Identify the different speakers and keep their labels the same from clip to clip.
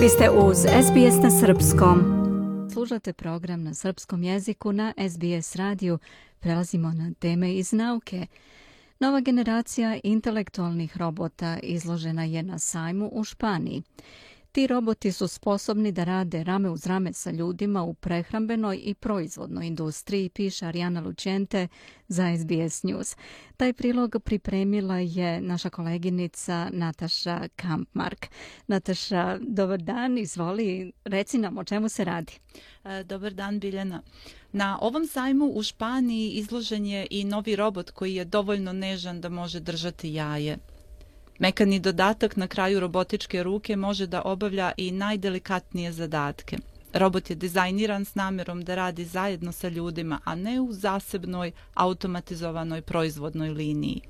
Speaker 1: Vi ste uz SBS na Srpskom. Služate program na srpskom jeziku na SBS radiju. Prelazimo na teme iz nauke. Nova generacija intelektualnih robota izložena je na sajmu u Španiji. Ti roboti su sposobni da rade rame uz rame sa ljudima u prehrambenoj i proizvodnoj industriji, piše Arijana Lučente za SBS News. Taj prilog pripremila je naša koleginica Nataša Kampmark. Nataša, dobar dan, izvoli, reci nam o čemu se radi.
Speaker 2: E, dobar dan, Biljana. Na ovom sajmu u Španiji izložen je i novi robot koji je dovoljno nežan da može držati jaje. Mekani dodatak na kraju robotičke ruke može da obavlja i najdelikatnije zadatke. Robot je dizajniran s namjerom da radi zajedno sa ljudima, a ne u zasebnoj automatizovanoj proizvodnoj liniji.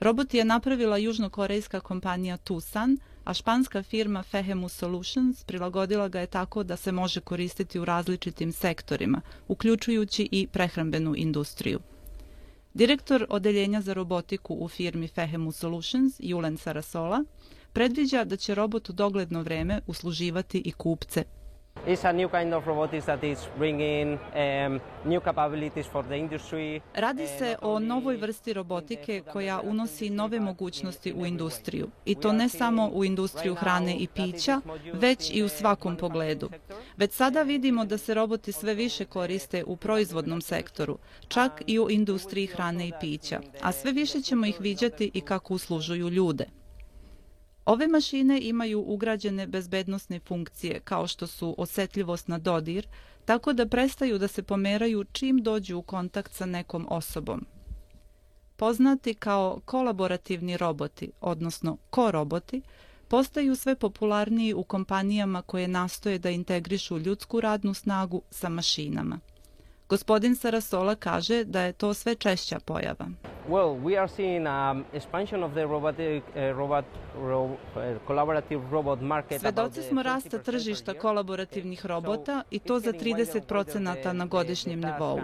Speaker 2: Robot je napravila južnokorejska kompanija Tusan, a španska firma Fehemu Solutions prilagodila ga je tako da se može koristiti u različitim sektorima, uključujući i prehrambenu industriju. Direktor odeljenja za robotiku u firmi Fehemu Solutions, Julen Sarasola, predviđa da će robot u dogledno vreme usluživati i kupce kind of robotics that is bringing um, new capabilities for the industry. Radi se o novoj vrsti robotike koja unosi nove mogućnosti u industriju. I to ne samo u industriju hrane i pića, već i u svakom pogledu. Već sada vidimo da se roboti sve više koriste u proizvodnom sektoru, čak i u industriji hrane i pića, a sve više ćemo ih viđati i kako uslužuju ljude. Ove mašine imaju ugrađene bezbednostne funkcije kao što su osetljivost na dodir, tako da prestaju da se pomeraju čim dođu u kontakt sa nekom osobom. Poznati kao kolaborativni roboti, odnosno ko-roboti, postaju sve popularniji u kompanijama koje nastoje da integrišu ljudsku radnu snagu sa mašinama. Gospodin Sarasola kaže da je to sve češća pojava. Well, we are seeing um, expansion of the robotic uh, robot ro, uh, collaborative robot market. Svedoci smo rasta tržišta kolaborativnih robota i to za 30% na godišnjem nivou.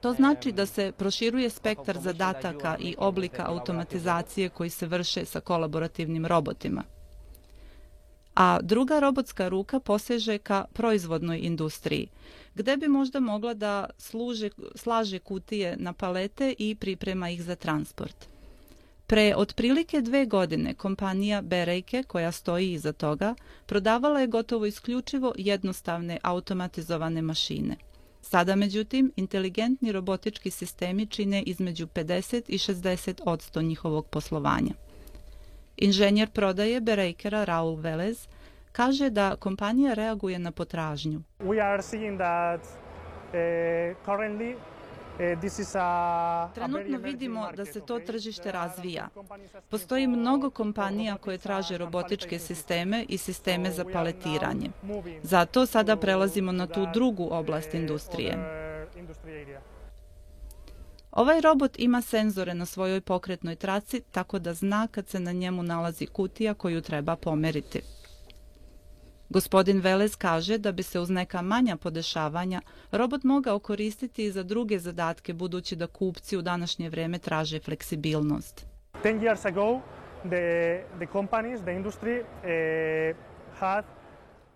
Speaker 2: To znači da se proširuje spektar zadataka i oblika automatizacije koji se vrše sa kolaborativnim robotima. A druga robotska ruka poseže ka proizvodnoj industriji, gde bi možda mogla da služe, slaže kutije na palete i priprema ih za transport. Pre otprilike dve godine kompanija Berejke, koja stoji iza toga, prodavala je gotovo isključivo jednostavne automatizovane mašine. Sada, međutim, inteligentni robotički sistemi čine između 50 i 60 odsto njihovog poslovanja. Inženjer prodaje Berejkera Raul Velez kaže da kompanija reaguje na potražnju. We are seeing that uh, currently uh, Trenutno vidimo da se to tržište razvija. Postoji mnogo kompanija koje traže robotičke sisteme i sisteme za paletiranje. Zato sada prelazimo na tu drugu oblast industrije. Ovaj robot ima senzore na svojoj pokretnoj traci, tako da zna kad se na njemu nalazi kutija koju treba pomeriti. Gospodin Velez kaže da bi se uz neka manja podešavanja robot mogao koristiti i za druge zadatke budući da kupci u današnje vreme traže fleksibilnost. 10 years ago the the companies the industry uh, had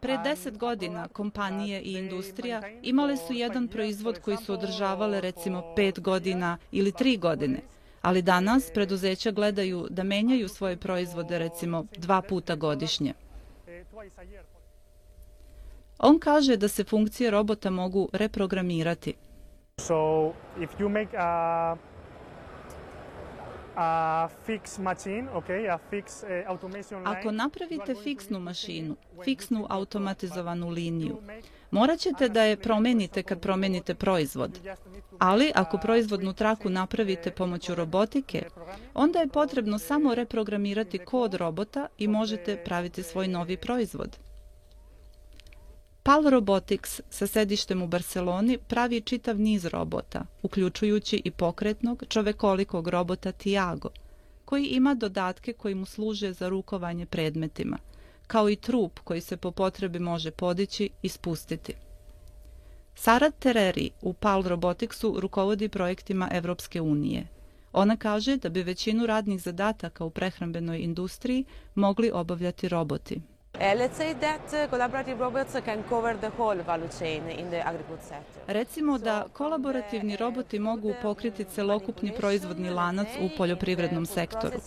Speaker 2: Pre deset godina kompanije i industrija imale su jedan proizvod koji su održavale recimo pet godina ili tri godine, ali danas preduzeća gledaju da menjaju svoje proizvode recimo dva puta godišnje. On kaže da se funkcije robota mogu reprogramirati. So if you make a a fix machine, okay, a fix uh, automation line. Ako napravite fiksnu mašinu, fiksnu automatizovanu liniju, morat ćete da je promenite kad promenite proizvod. Ali ako proizvodnu traku napravite pomoću robotike, onda je potrebno samo reprogramirati kod robota i možete praviti svoj novi proizvod. PAL Robotics sa sedištem u Barceloni pravi čitav niz robota, uključujući i pokretnog čovekolikog robota Tiago, koji ima dodatke koji mu služe za rukovanje predmetima, kao i trup koji se po potrebi može podići i spustiti. Sara Tereri u PAL Roboticsu rukovodi projektima Evropske unije. Ona kaže da bi većinu radnih zadataka u prehrambenoj industriji mogli obavljati roboti. Recimo da kolaborativni roboti mogu pokriti celokupni proizvodni lanac u poljoprivrednom sektoru.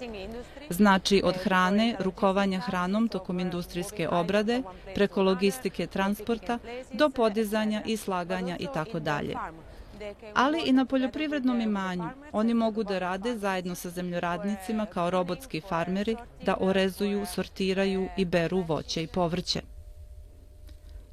Speaker 2: Znači od hrane, rukovanja hranom tokom industrijske obrade, preko logistike transporta, do podizanja i slaganja i tako dalje ali i na poljoprivrednom imanju. Oni mogu da rade zajedno sa zemljoradnicima kao robotski farmeri, da orezuju, sortiraju i beru voće i povrće.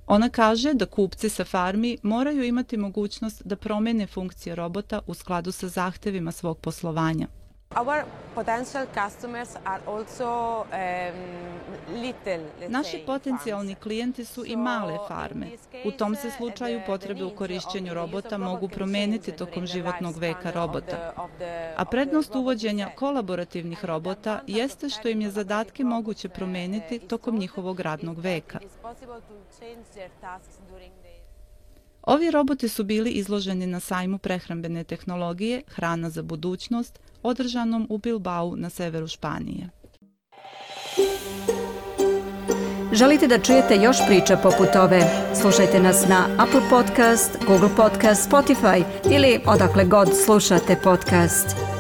Speaker 2: Ona kaže da kupci sa farmi moraju imati mogućnost da promene funkcije robota u skladu sa zahtevima svog poslovanja. Our potential customers are also um, little, Naši potencijalni klijenti su i male farme. U tom se slučaju potrebe u korišćenju robota mogu promeniti tokom životnog veka robota. A prednost uvođenja kolaborativnih robota jeste što im je zadatke moguće promeniti tokom njihovog radnog veka. Ovi roboti su bili izloženi na sajmu prehrambene tehnologije Hrana za budućnost, održanom u Bilbao na severu Španije.
Speaker 1: Želite da čujete još priča poput ove? Slušajte nas na Apple Podcast, Google Podcast, Spotify ili odakle god slušate podcast.